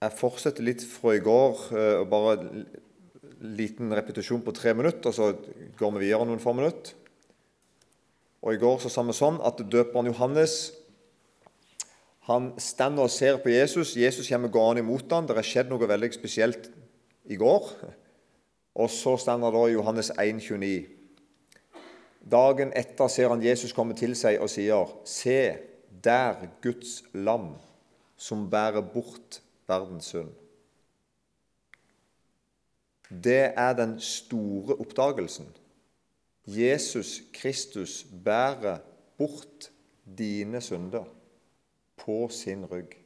Jeg fortsetter litt fra i går. eh, og Bare en liten repetisjon på tre minutter, og så går vi videre noen få minutter. Og I går så sa vi sånn at døperen Johannes han stender og ser på Jesus. Jesus kommer gående imot ham. Det har skjedd noe veldig spesielt i går. Og så stender da Johannes 1,29. Dagen etter ser han Jesus komme til seg og sier, Se, der Guds lam, som bærer bort verdens synd. Det er den store oppdagelsen. Jesus Kristus bærer bort dine synder på sin rygg.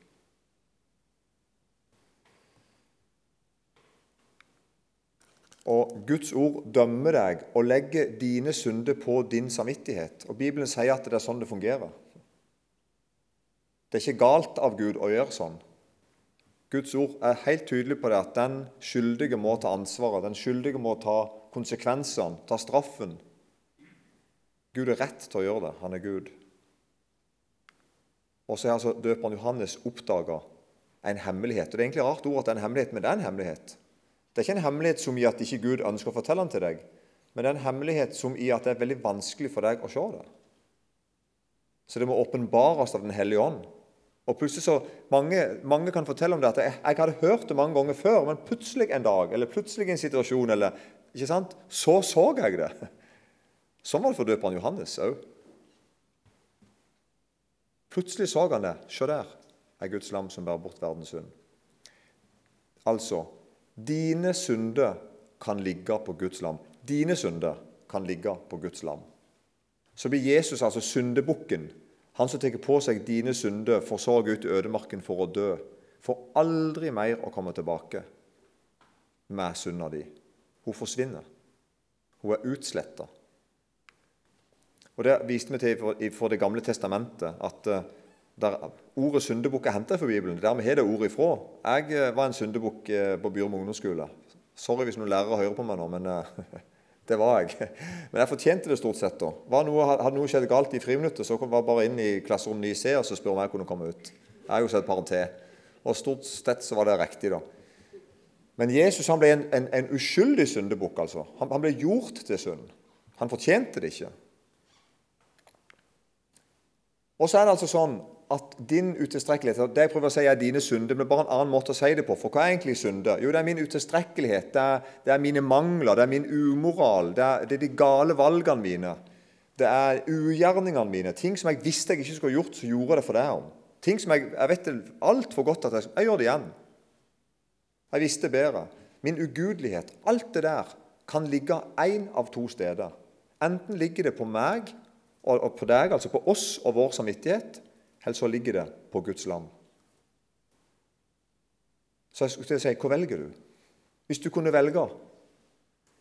Og Guds ord dømmer deg og legger dine synder på din samvittighet. Og Bibelen sier at det er sånn det fungerer. Det er ikke galt av Gud å gjøre sånn. Guds ord er helt tydelig på det at den skyldige må ta ansvaret. Den skyldige må ta konsekvensene, ta straffen. Gud er rett til å gjøre det. Han er Gud. Og så er altså døperen Johannes oppdaga en hemmelighet. Og Det er egentlig rart ord at det er en hemmelighet, men det er en hemmelighet. Det er ikke en hemmelighet som i at ikke Gud ønsker å fortelle den til deg, men det er en hemmelighet som i at det er veldig vanskelig for deg å se det. Så det må åpenbares av Den hellige ånd. Og plutselig så, mange, mange, kan fortelle om det at jeg, jeg, hadde hørt det mange ganger før, men plutselig en dag eller plutselig en situasjon eller, ikke sant, så så jeg det. Sånn var det for døperen Johannes òg. Plutselig så han det. Se der er Guds lam som bærer bort verdens synd. Altså dine synder kan ligge på Guds lam. Dine synder kan ligge på Guds lam. Så blir Jesus altså syndebukken han som tar på seg dine synder, gå ut i ødemarken for å dø, får aldri mer å komme tilbake med synda di. Hun forsvinner. Hun er utsletta. Og Det viste vi til fra Det gamle testamentet, at eh, ordet syndebukk er henta fra Bibelen. Der vi har det ordet ifra. Jeg eh, var en syndebukk eh, på Bjørn ungdomsskole. Sorry hvis noen lærere hører på meg nå, men det var jeg. Men jeg fortjente det stort sett. da. Noe, hadde noe skjedd galt i friminuttet, så var jeg bare inn i klasserom 9C og så spør om jeg kunne komme ut. Jeg har jo sett par til. Og stort sett så var det riktig, da. Men Jesus han ble en, en, en uskyldig syndebukk. Altså. Han, han, ble gjort til synd. Han fortjente det ikke. Og så er det altså sånn at din utilstrekkelighet Det jeg prøver å si, er dine synder, men bare en annen måte å si det på. For hva er egentlig synder? Jo, det er min utilstrekkelighet, det er, det er mine mangler, det er min umoral, det er, det er, de gale valgene mine. Det er ugjerningene mine. Ting som jeg visste jeg ikke skulle gjort, så gjorde jeg det for deg om. Ting som jeg, jeg vet altfor godt at jeg, jeg gjør det igjen. Jeg visste bedre. Min ugudelighet. Alt det der kan ligge én av to steder. Enten ligger det på meg og på deg, altså på oss og vår samvittighet, eller så ligger det på Guds lam. Så jeg skulle si, hva velger du? Hvis du kunne velge,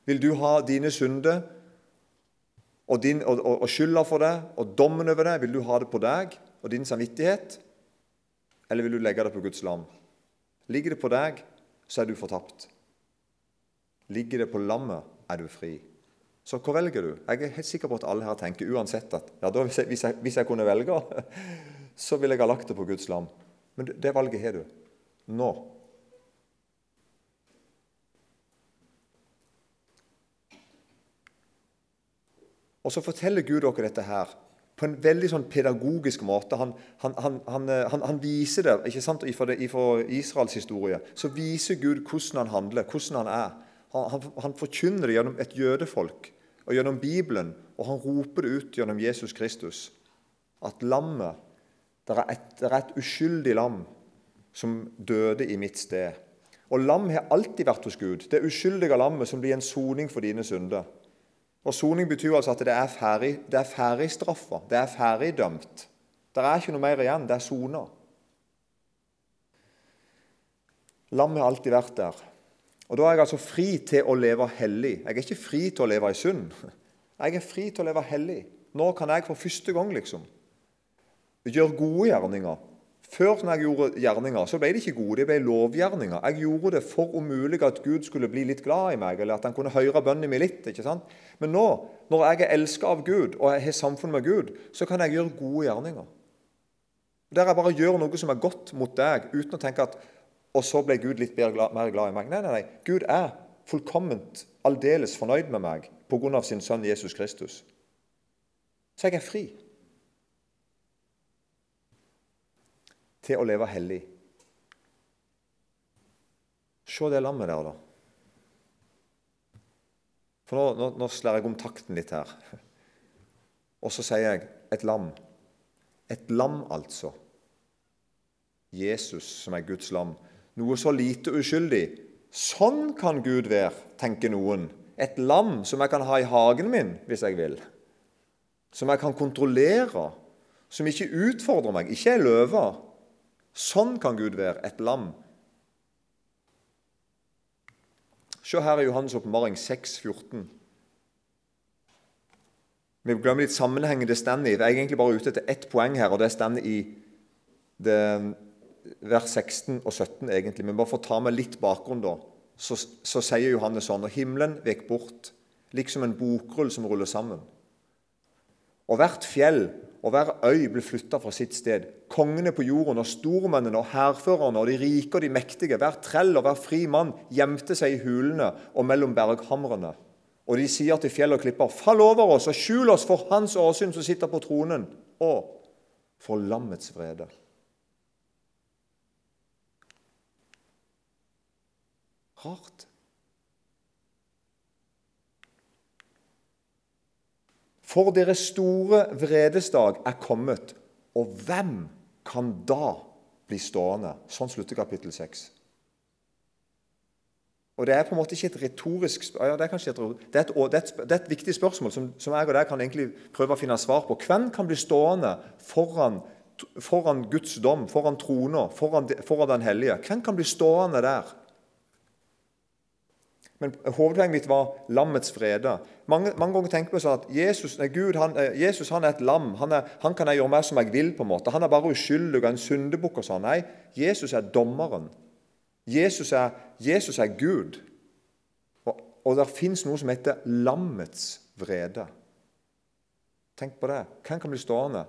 vil du ha dine synder og, din, og, og, og skylda for det og dommen over det, vil du ha det på deg og din samvittighet? Eller vil du legge det på Guds lam? Ligger det på deg, så er du fortapt. Ligger det på lammet, er du fri. Så hva velger du? Jeg er helt sikker på at alle her tenker uansett at ja, da, hvis, jeg, hvis, jeg, hvis jeg kunne velge så ville jeg ha lagt det på Guds lam. Men det valget har du nå. Og så forteller Gud dere dette her på en veldig sånn pedagogisk måte. Han, han, han, han viser det ikke sant, Fra Israels historie så viser Gud hvordan han handler, hvordan han er. Han, forkynner det gjennom et jødefolk og gjennom Bibelen, og han roper det ut gjennom Jesus Kristus. At lammet det er, et, det er et uskyldig lam som døde i mitt sted. Og lam har alltid vært hos Gud. Det uskyldige lammet som blir en soning for dine synder. Og Soning betyr altså at det er ferdig, det er ferdigstraffa, det er ferdigdømt. Det er ikke noe mer igjen. Det er sona. Lammet har alltid vært der. Og Da er jeg altså fri til å leve hellig. Jeg er ikke fri til å leve i synd. Jeg er fri til å leve hellig. Nå kan jeg for første gang liksom gjøre gode gjerninger. Før når jeg gjorde gjerninger, så ble det ikke gode, det ble lovgjerninger. Jeg gjorde det for om mulig at Gud skulle bli litt glad i meg, eller at han kunne høre bønnen min litt. ikke sant? Men nå, når jeg er elska av Gud og jeg har samfunn med Gud, så kan jeg gjøre gode gjerninger. Der jeg bare gjør noe som er godt mot deg, uten å tenke at og så ble Gud litt mer glad i meg. Nei, nei, nei. Gud er fullkomment, aldeles fornøyd med meg pga. sin sønn Jesus Kristus. Så jeg er fri til å leve hellig. Se det lammet der, da. For nå, nå, nå slår jeg om takten litt her. Og så sier jeg et lam. Et lam, altså. Jesus som er Guds lam. Noe så lite uskyldig. Sånn kan Gud være, tenker noen. Et lam som jeg kan ha i hagen min hvis jeg vil. Som jeg kan kontrollere. Som ikke utfordrer meg. Ikke ei løve. Sånn kan Gud være. Et lam. Se her i Johannes' åpenbaring 6,14. Vi glemmer litt sammenhengen det står i. Jeg er egentlig bare ute etter ett poeng her, og det står i det, vers 16 og 17, egentlig. Men bare for å ta med litt bakgrunn, da, så, så sier Johannes sånn Og himmelen vek bort, liksom en bokrull som ruller sammen. Og hvert fjell og hver øy ble flytta fra sitt sted. Kongene på jorden og stormennene og hærførerne og de rike og de mektige, hver trell og hver fri mann gjemte seg i hulene og mellom berghamrene. Og de sier til fjell og klipper, fall over oss og skjul oss for Hans åsyn som sitter på tronen, og for lammets vrede. Rart. For deres store vredesdag er kommet, og hvem kan da bli stående? Sånn slutter kapittel 6. Og Det er på en måte ikke et retorisk ja, det, er et, det, et, det, er et, viktig spørsmål som, som jeg og deg kan egentlig prøve å finne svar på. Hvem kan bli stående foran, foran Guds dom, foran trona, foran, foran Den hellige? Hvem kan bli stående der? Men hovedpoenget mitt var lammets frede. Mange, mange ganger tenker vi sånn at Jesus, nei, Gud, han, eh, Jesus han er et lam. Han, er, han, kan jeg gjøre mer som jeg vil. på en måte. Han er bare uskyldig og en syndebukk. og sånn. Nei, Jesus er dommeren. Jesus er, Jesus er Gud. Og, og det fins noe som heter lammets vrede. Tenk på det. Hvem kan bli stående?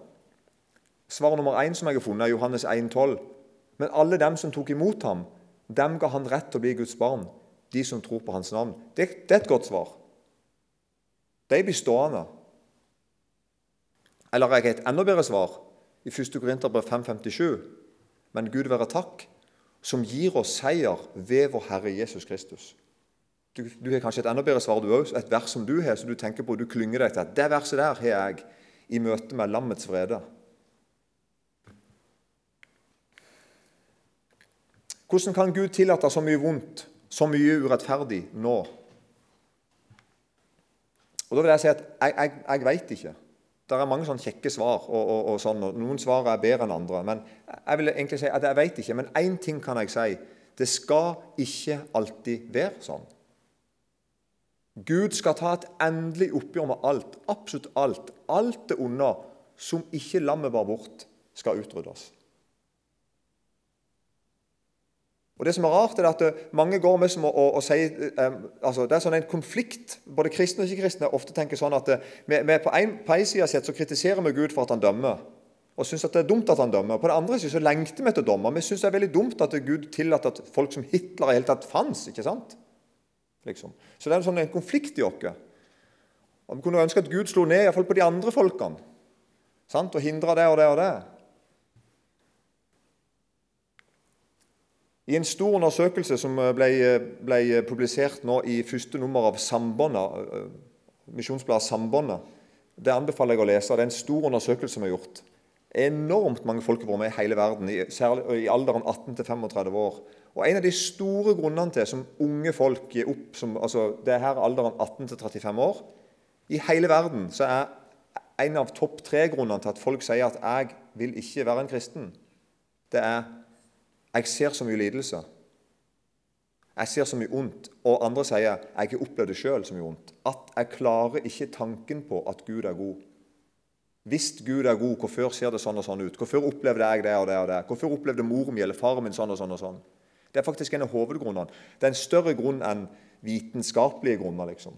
Svar nummer én som jeg har funnet, er Johannes 1,12. Men alle dem som tok imot ham, dem ga han rett til å bli Guds barn de som tror på hans navn. Det, det er et godt svar. De blir stående. Eller jeg har et enda bedre svar i 1. Korinterbrev 5,57. Men Gud være takk, som gir oss seier ved vår Herre Jesus Kristus. Du, du har kanskje et enda bedre svar, du òg. Et vers som du har, som du tenker på, du klynger deg til. Det verset der har jeg i møte med lammets vrede. Hvordan kan Gud tillate så mye vondt så mye urettferdig nå? Og da vil jeg si at jeg, jeg, jeg veit ikke. Det er mange sånne kjekke svar, og, og, og sånn, og noen svar er bedre enn andre. Men jeg vil egentlig si at jeg veit ikke. Men én ting kan jeg si. Det skal ikke alltid være sånn. Gud skal ta et endelig oppgjør med alt. Absolutt alt. Alt det onde som ikke lammet bar bort, skal utryddes. Og Det som er rart, er at eh, mange går med som å, å, å si eh, altså Det er sånn en konflikt. Både kristne og ikke-kristne ofte tenker sånn at vi, vi på en, på en side sett så kritiserer vi Gud for at han dømmer, og syns det er dumt at han dømmer. På den andre siden så lengter vi etter dommer. Vi syns det er veldig dumt at Gud tillater at folk som Hitler i hele tatt fantes. ikke sant? Liksom. Så det er en sånn en konflikt i oss. Vi kunne ønske at Gud slo ned iallfall på de andre folkene sant? og hindra det og det og det. I en stor undersøkelse som eh, ble, eh, ble publisert nå i første nummer av eh, misjonsbladet Sambåndet Det anbefaler jeg å lese. Det er en stor undersøkelse som er gjort. Enormt mange folk har vært med i hele verden, særlig i alderen 18 35 år. Og En av de store grunnene til som unge folk gir opp som, altså Det er her alderen 18 35 år. I hele verden så er en av topp tre-grunnene til at folk sier at 'jeg vil ikke være en kristen', det er jeg ser så mye lidelse. Jeg ser så mye ondt. Og andre sier jeg har opplevd det sjøl så mye ondt. At jeg klarer ikke tanken på at Gud er god. Hvis Gud er god, hvorfor ser det sånn og sånn ut? Hvorfor opplevde jeg det og det og det? Hvorfor opplevde mor mi eller faren min sånn og sånn og sånn? Det er faktisk en av hovedgrunnene. Det er en større grunn enn vitenskapelige grunner. liksom.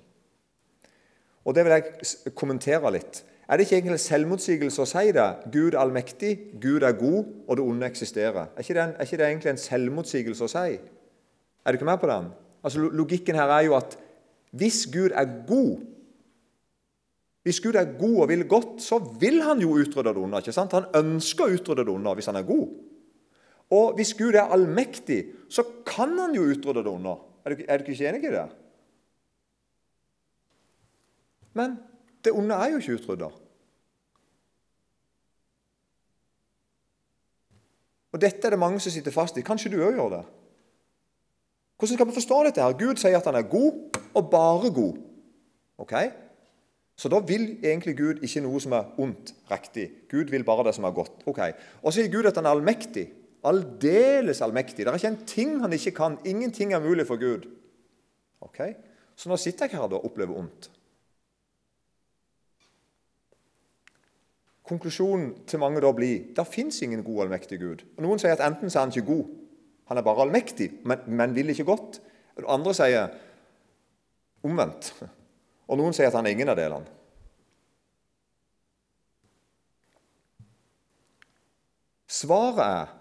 Og Det vil jeg kommentere litt. Er det ikke egentlig selvmotsigelse å si det? Gud allmektig, Gud er god, og det onde eksisterer. Er ikke det, er ikke det egentlig en selvmotsigelse å si? Er du ikke med på den? Altså, Logikken her er jo at hvis Gud er god Hvis Gud er god og vil godt, så vil han jo utrydde det onde. ikke sant? Han ønsker å utrydde det onde hvis han er god. Og hvis Gud er allmektig, så kan han jo utrydde det onde. Er du, er du ikke enig i det? Men det onde er jo ikke utrydda. Og Dette er det mange som sitter fast i. Kanskje du òg gjør det? Hvordan skal vi forstå dette? her? Gud sier at han er god, og bare god. Ok? Så da vil egentlig Gud ikke noe som er ondt, riktig. Gud vil bare det som er godt. Ok. Og så sier Gud at han er allmektig. Aldeles allmektig. Det er ikke en ting han ikke kan. Ingenting er mulig for Gud. Ok? Så nå sitter jeg her og opplever ondt. Konklusjonen til mange da blir der fins ingen god allmektig Gud. Og Noen sier at enten så er han ikke god, han er bare allmektig, men, men vil ikke godt. Og Andre sier omvendt. Og noen sier at han er ingen av delene. Svaret er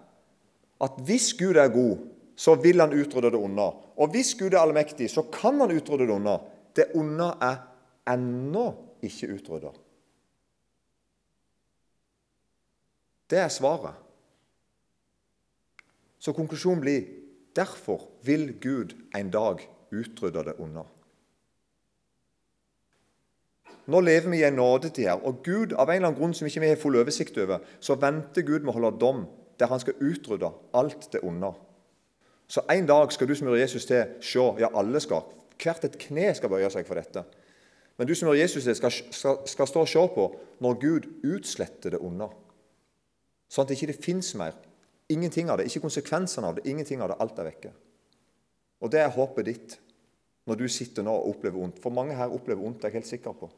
at hvis Gud er god, så vil han utrydde det onde. Og hvis Gud er allmektig, så kan han utrydde det onde. Det onde er ennå ikke utrydda. Det er svaret. Så konklusjonen blir derfor vil Gud en dag utrydde det onde. Nå lever vi i en nådetid her, og Gud, av en eller annen grunn som ikke vi har full oversikt over, så venter Gud med å holde dom der han skal utrydde alt det onde. Så en dag skal du som gjør Jesus til, se Ja, alle skal. Hvert et kne skal bøye seg for dette. Men du som gjør Jesus til, skal, skal, skal stå og se på når Gud utsletter det onde. Sånn at det ikke fins mer. Ingenting av det. Ikke konsekvensene av det. Ingenting av det. Alt er vekke. Og det er håpet ditt når du sitter nå og opplever vondt. For mange her opplever vondt, det er jeg helt sikker på.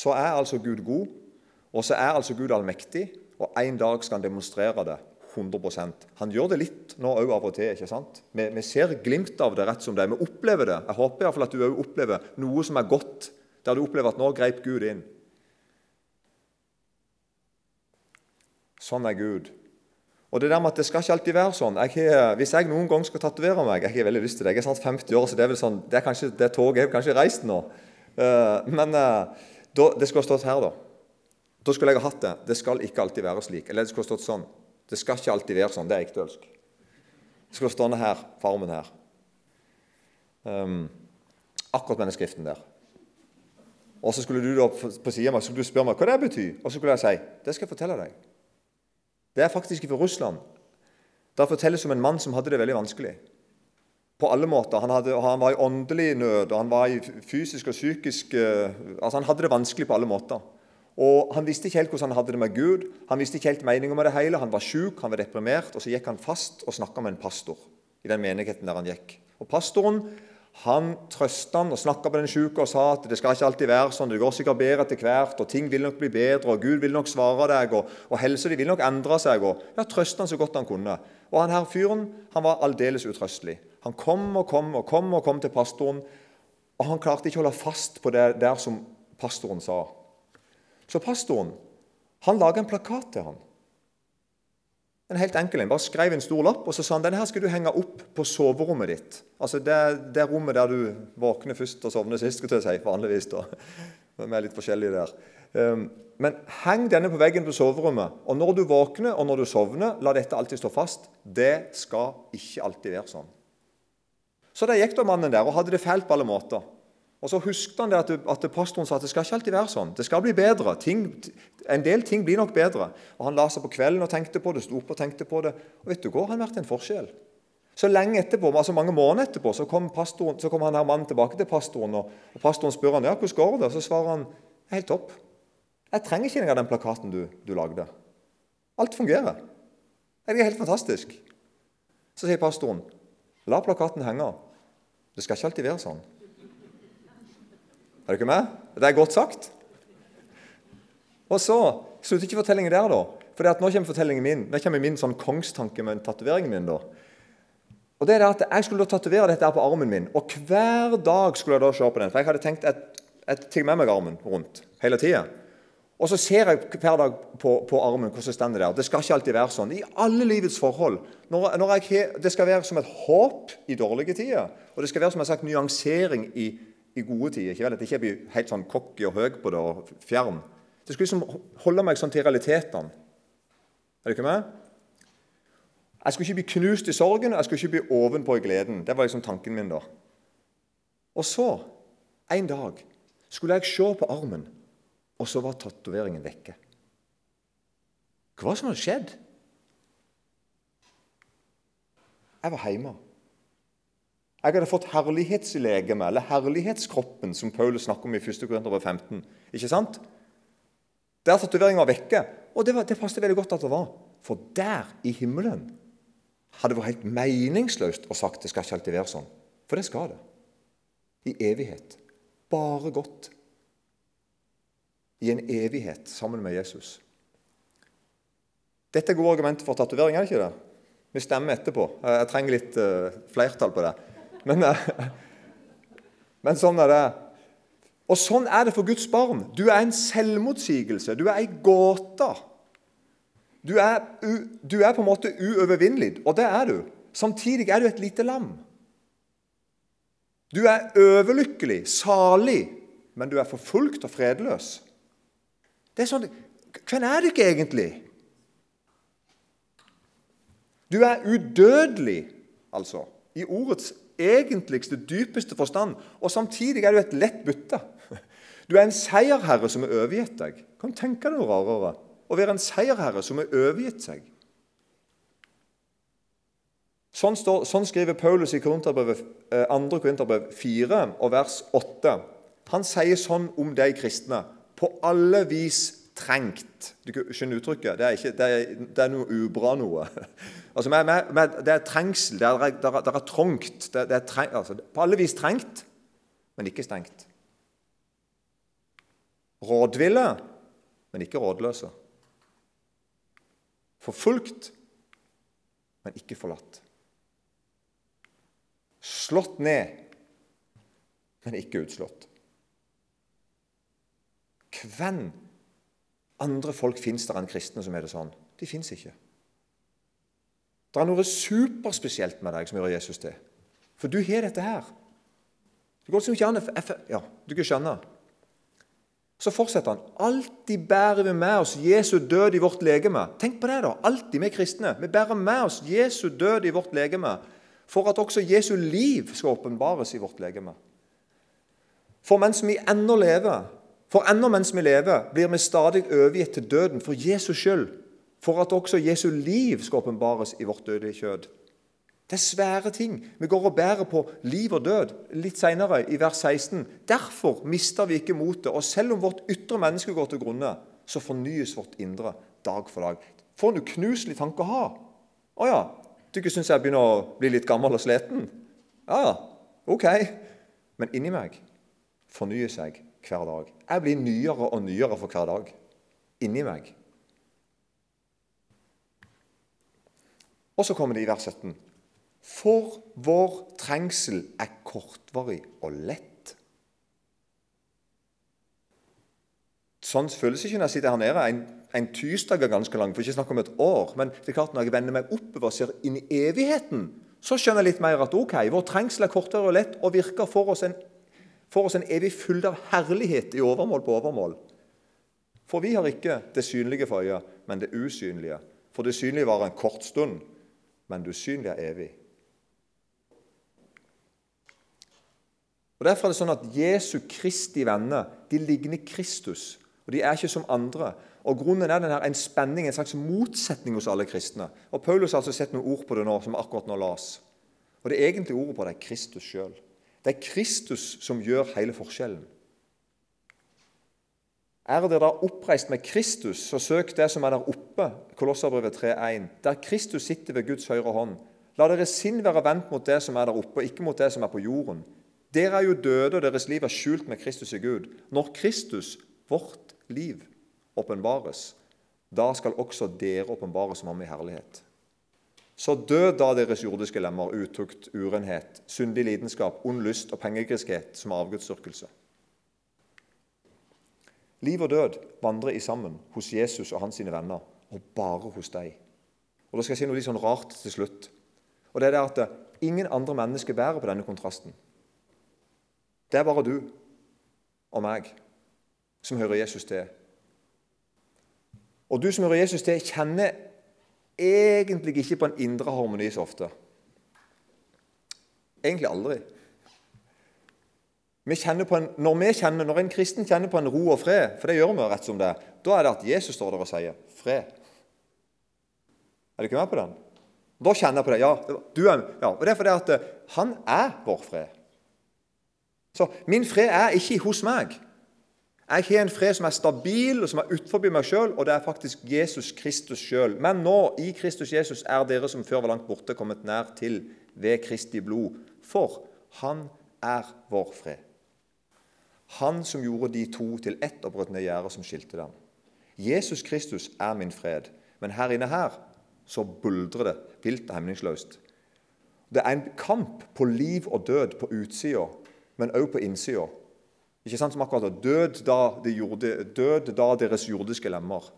Så er altså Gud god, og så er altså Gud allmektig, og en dag skal han demonstrere det 100% Han gjør det litt nå òg av og til. ikke sant? Vi, vi, ser glimt av det rett som det er. Vi opplever det. Jeg håper i hvert fall at du òg opplever noe som er godt, der du opplever at nå grep Gud inn. Sånn er Gud. Og det der med at det skal ikke alltid være sånn jeg har, Hvis jeg noen gang skal tatovere meg Jeg har veldig lyst til det. Jeg er snart 50 år, så det er vel sånn, det, er kanskje, det toget er kanskje reist nå. Uh, men uh, da, det skulle ha stått her, da. Da skulle jeg ha hatt det. Det skal ikke alltid være slik. Eller det skulle ha stått sånn. Det skal ikke alltid være sånn. Det er ektølsk. Det skulle ha stått her, farmen her. Um, akkurat med den skriften der. Og så skulle du da på siden av meg skulle du spørre meg hva det betyr. Og så skulle jeg si det skal jeg fortelle deg. Det er faktisk fra Russland. Der fortelles om en mann som hadde det veldig vanskelig. På alle måter. Han, hadde, han var i åndelig nød, og han var i fysisk og psykisk uh, altså Han hadde det vanskelig på alle måter. Og Han visste ikke helt hvordan han hadde det med Gud. Han visste ikke helt meninga med det hele. Han var sjuk, han var deprimert. Og så gikk han fast og snakka med en pastor i den menigheten der han gikk. Og Pastoren han trøsta han og snakka med den syke og sa at det skal ikke alltid være sånn, det går sikkert bedre etter hvert, og ting vil nok bli bedre, og Gud vil nok svare deg, og, og helsa di vil nok endre seg. og ja, Trøsta han så godt han kunne. Og han her fyren han var aldeles utrøstelig. Han kom og kom og kom og kom til pastoren, og han klarte ikke å holde fast på det der som pastoren sa. Så pastoren han laga en plakat til han. En helt enkel en. Bare skrev en stor lapp og så sa han, denne her skal du henge opp på soverommet ditt. Altså Det, det rommet der du våkner først og sovner sist, skal jeg si, vanligvis. da. Vi er litt forskjellige der. Um, men heng denne på veggen på soverommet. Og når du våkner og når du sovner, la dette alltid stå fast. Det skal ikke alltid være sånn. Så der gikk da mannen der og hadde det fælt på alle måter. Og Så husket han det at, at pastoren sa at det skal ikke alltid være sånn. Det skal bli bedre. Ting, en del ting blir nok bedre. Og Han la seg på kvelden og tenkte på det, sto opp og tenkte på det. Og vet du hva, han vært en forskjell. Så lenge etterpå, altså mange måneder etterpå så kom, pastoren, så kom han her mannen tilbake til pastoren. Og, og pastoren spør han, ja, hvordan går det? Og så svarer han helt topp. Jeg trenger ikke engang den plakaten du, du lagde. Alt fungerer. Det er helt fantastisk. Så sier pastoren, la plakaten henge. Det skal ikke alltid være sånn. Er du ikke med? Det er godt sagt. Og så slutter ikke fortellingen der, da. For nå kommer fortellingen min. Nå kommer min sånn kongstanke med tatoveringen min. da. Og det er det at Jeg skulle da tatovere dette her på armen min, og hver dag skulle jeg da se på den. For jeg hadde tenkt et, et tar med meg armen rundt hele tida. Og så ser jeg hver dag på, på armen hvordan det står der. Det skal ikke alltid være sånn. I alle livets forhold. Når, når jeg, det skal være som et håp i dårlige tider. Og det skal være som jeg har sagt, nyansering i, i gode tider. Ikke vel? At jeg ikke blir helt sånn cocky og høy på det og fjern. Det skulle liksom holde meg sånn til realitetene. Er du ikke med? Jeg skulle ikke bli knust i sorgen, jeg skulle ikke bli ovenpå i gleden. Det var liksom tanken min da. Og så, en dag, skulle jeg se på armen og så var tatoveringen vekke. Hva var det som hadde skjedd? Jeg var hjemme. Jeg hadde fått herlighetslegeme, eller herlighetskroppen, som Paulus snakker om i 1. Korinterbrev 15. Ikke sant? Der tatoveringa var vekke. Og det, var, det passet veldig godt at det var. For der, i himmelen, hadde det vært helt meningsløst å sagt det skal ikke alltid være sånn. For det skal det. I evighet. Bare godt i en evighet sammen med Jesus. Dette er gode argumenter for tatovering, er det ikke det? Vi stemmer etterpå. Jeg trenger litt uh, flertall på det. Men, uh, men, sånn er det. Og sånn er det for Guds barn. Du er en selvmotsigelse. Du er ei gåte. Du du er på en måte uovervinnelig, og det er du. Samtidig er du et lite lam. Du er overlykkelig, salig, men du er forfulgt og fredløs. Det er sånn Hvem er du ikke egentlig? Du er udødelig, altså, i ordets egentligste, dypeste forstand. Og samtidig er du et lett bytte. Du er en seierherre som er overgitt deg. Kan du tenke deg noe rarere? Å være en seierherre som er overgitt seg. Sånn, står, sånn skriver Paulus i 2. Eh, Korinterbrev 4 og vers 8. Han sier sånn om de kristne på alle vis trengt. Du skjønner uttrykket? Det er, ikke, det er, det er noe ubra noe. Altså, med, med, med, det er trengsel, det er, det er, det er trangt. Det, er treng, altså, på alle vis trengt, men ikke stengt. Rådville, men ikke rådløse. Forfulgt, men ikke forlatt. Slått ned, men ikke utslått. Hvem andre folk fins der enn kristne som er det sånn? De fins ikke. Det er noe superspesielt med deg som gjør Jesus til. For du har dette her. Det går liksom ikke an Ja, du kan skjønne. Så fortsetter han. Alltid bærer vi med oss Jesu død i vårt legeme. Tenk på det, da. Alltid, vi kristne. Vi bærer med oss Jesu død i vårt legeme for at også Jesu liv skal åpenbares i vårt legeme. For mens vi ennå lever, for ennå mens vi lever, blir vi stadig overgitt til døden for Jesus skyld, for at også Jesu liv skal åpenbares i vårt dødelige kjød. Det er svære ting. Vi går og bærer på liv og død. Litt senere, i vers 16. Derfor mister vi ikke motet, og selv om vårt ytre menneske går til grunne, så fornyes vårt indre dag for dag. For en uknuselig tanke å ha. Å ja, du ikke syns jeg begynner å bli litt gammel og sliten? Ja ok. Men inni meg fornyes seg hver dag. Jeg blir nyere og nyere for hver dag inni meg. Og så kommer det i vers 17. For vår trengsel er kortvarig og lett. Sånn føles ikke når jeg sitter her nede. En, en tirsdag er ganske lang, for ikke snakk om et år. Men det er klart når jeg vender meg oppover og ser inn i evigheten, så skjønner jeg litt mer at ok, vår trengsel er kortere og lett og virker for oss en får oss en evig fylde av herlighet i overmål på overmål. For vi har ikke det synlige for øyet, men det usynlige. For det synlige varer en kort stund, men det usynlige er evig. Og Derfor er det sånn at Jesu Kristi venner de ligner Kristus. og De er ikke som andre. Og Grunnen er denne, en spenning, en slags motsetning hos alle kristne. Og Paulus har altså sett noen ord på det nå, som akkurat nå las. Og Det egentlige ordet på det er Kristus sjøl. Det er Kristus som gjør hele forskjellen. Er dere da oppreist med Kristus, så søk det som er der oppe, Kolosserbrevet 3,1, der Kristus sitter ved Guds høyre hånd. La deres sinn være vendt mot det som er der oppe, ikke mot det som er på jorden. Dere er jo døde, og deres liv er skjult med Kristus i Gud. Når Kristus, vårt liv, åpenbares, da skal også dere åpenbares som ham i herlighet. Så død da deres jordiske lemmer, utukt, urenhet, syndig lidenskap, ond lyst og pengegriskhet som avgudsdyrkelse. Liv og død vandrer i sammen hos Jesus og hans sine venner, og bare hos deg. Og Da skal jeg si noe litt sånn rart til slutt. Og det er det at ingen andre mennesker bærer på denne kontrasten. Det er bare du og meg som hører Jesus til. Og du som hører Jesus til, kjenner egentlig ikke på en indre harmoni så ofte. Egentlig aldri. Vi en, når, vi kjenner, når en kristen kjenner på en ro og fred, for det gjør vi rett som det, da er det at Jesus står der og sier 'fred'. Er du ikke med på den? Da kjenner jeg på det. Ja, du er, ja, og det er fordi at han er vår fred. Så min fred er ikke hos meg. Jeg har en fred som er stabil og som er utenfor meg sjøl, og det er faktisk Jesus Kristus sjøl. Men nå, i Kristus Jesus, er dere som før var langt borte, kommet nær til ved Kristi blod. For han er vår fred. Han som gjorde de to til ett og brøt ned gjerdet som skilte dem. Jesus Kristus er min fred. Men her inne her så buldrer det vilt og hemningsløst. Det er en kamp på liv og død på utsida, men òg på innsida. Ikke sant som akkurat død da, de gjorde, død da deres jordiske lemmer.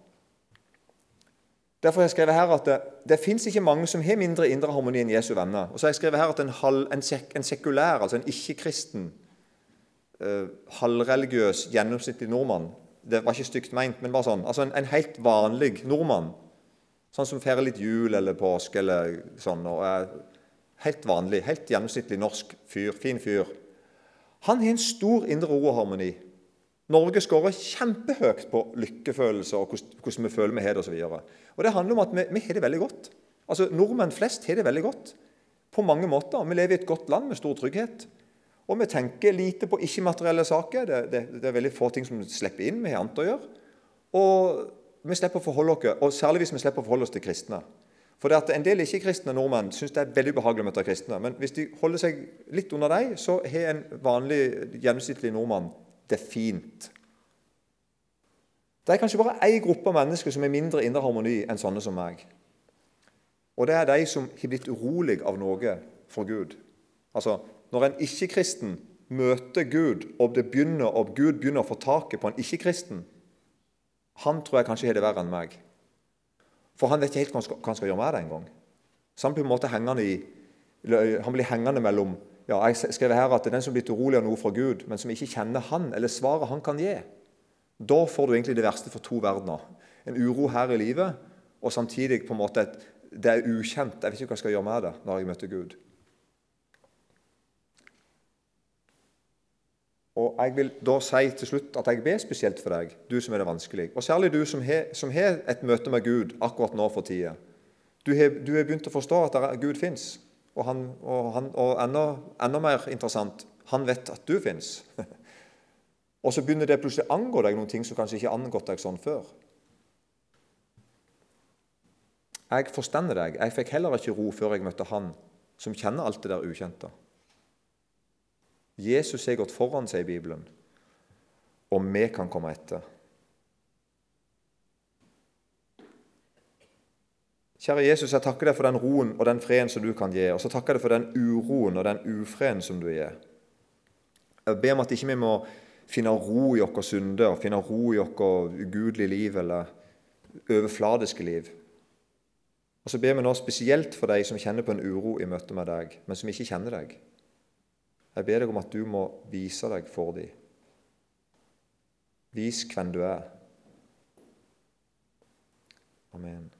Derfor har jeg skrevet her at det, det fins ikke mange som har mindre indre harmoni enn Jesu venner. Og så har jeg skrevet her at en, halv, en, sek, en sekulær, altså en ikke-kristen, uh, halvreligiøs, gjennomsnittlig nordmann Det var ikke stygt meint, men bare sånn. Altså en, en helt vanlig nordmann. Sånn som feirer litt jul eller påske eller sånn. og er Helt vanlig, helt gjennomsnittlig norsk fyr. Fin fyr. Han har en stor indre ro og harmoni. Norge skårer kjempehøyt på lykkefølelse og hvordan vi føler vi har det osv. Det handler om at vi, vi har det veldig godt. Altså, Nordmenn flest har det veldig godt på mange måter. Vi lever i et godt land med stor trygghet. Og vi tenker lite på ikke-materielle saker. Det, det, det, er veldig få ting som slipper inn. Vi har annet å gjøre. Og vi slipper å forholde oss, og særlig hvis vi slipper å forholde oss til kristne. For det at En del ikke-kristne nordmenn syns det er veldig ubehagelig å møte kristne. Men hvis de holder seg litt under dem, så har en vanlig, gjennomsnittlig nordmann det fint. Det er kanskje bare én gruppe mennesker som er mindre indre harmoni enn sånne som meg. Og det er de som har blitt urolig av noe for Gud. Altså, Når en ikke-kristen møter Gud, og, begynner, og Gud begynner å få taket på en ikke-kristen, han tror jeg kanskje har det verre enn meg. For han vet ikke helt hva han skal, hva han skal gjøre med det engang. Han, han blir hengende mellom ja, Jeg skrev her at det er den som blir urolig av noe fra Gud, men som ikke kjenner han eller svaret han kan gi. Da får du egentlig det verste for to verdener. En uro her i livet, og samtidig på en måte et, det er ukjent. Jeg vet ikke hva jeg skal gjøre med det når jeg møter Gud. Og Jeg vil da si til slutt at jeg ber spesielt for deg, du som er det vanskelig. Og særlig du som har, et møte med Gud akkurat nå for tida. Du har, begynt å forstå at Gud fins. Og, han, og, han, og enda, enda, mer interessant han vet at du fins. og så begynner det plutselig å angå deg noen ting som kanskje ikke har angått deg sånn før. Jeg forstender deg. Jeg fikk heller ikke ro før jeg møtte han som kjenner alt det der ukjente. Jesus har gått foran, seg i Bibelen, og vi kan komme etter. Kjære Jesus, jeg takker deg for den roen og den freden som du kan gi. Og så takker jeg deg for den uroen og den ufreden som du gir. Jeg ber om at ikke vi må finne ro i våre synder og finne ro i vårt ugudelige liv eller overfladiske liv. Og så ber vi nå spesielt for de som kjenner på en uro i møte med deg, men som ikke kjenner deg. Jeg ber deg om at du må vise deg for dem. Vis hvem du er. Amen.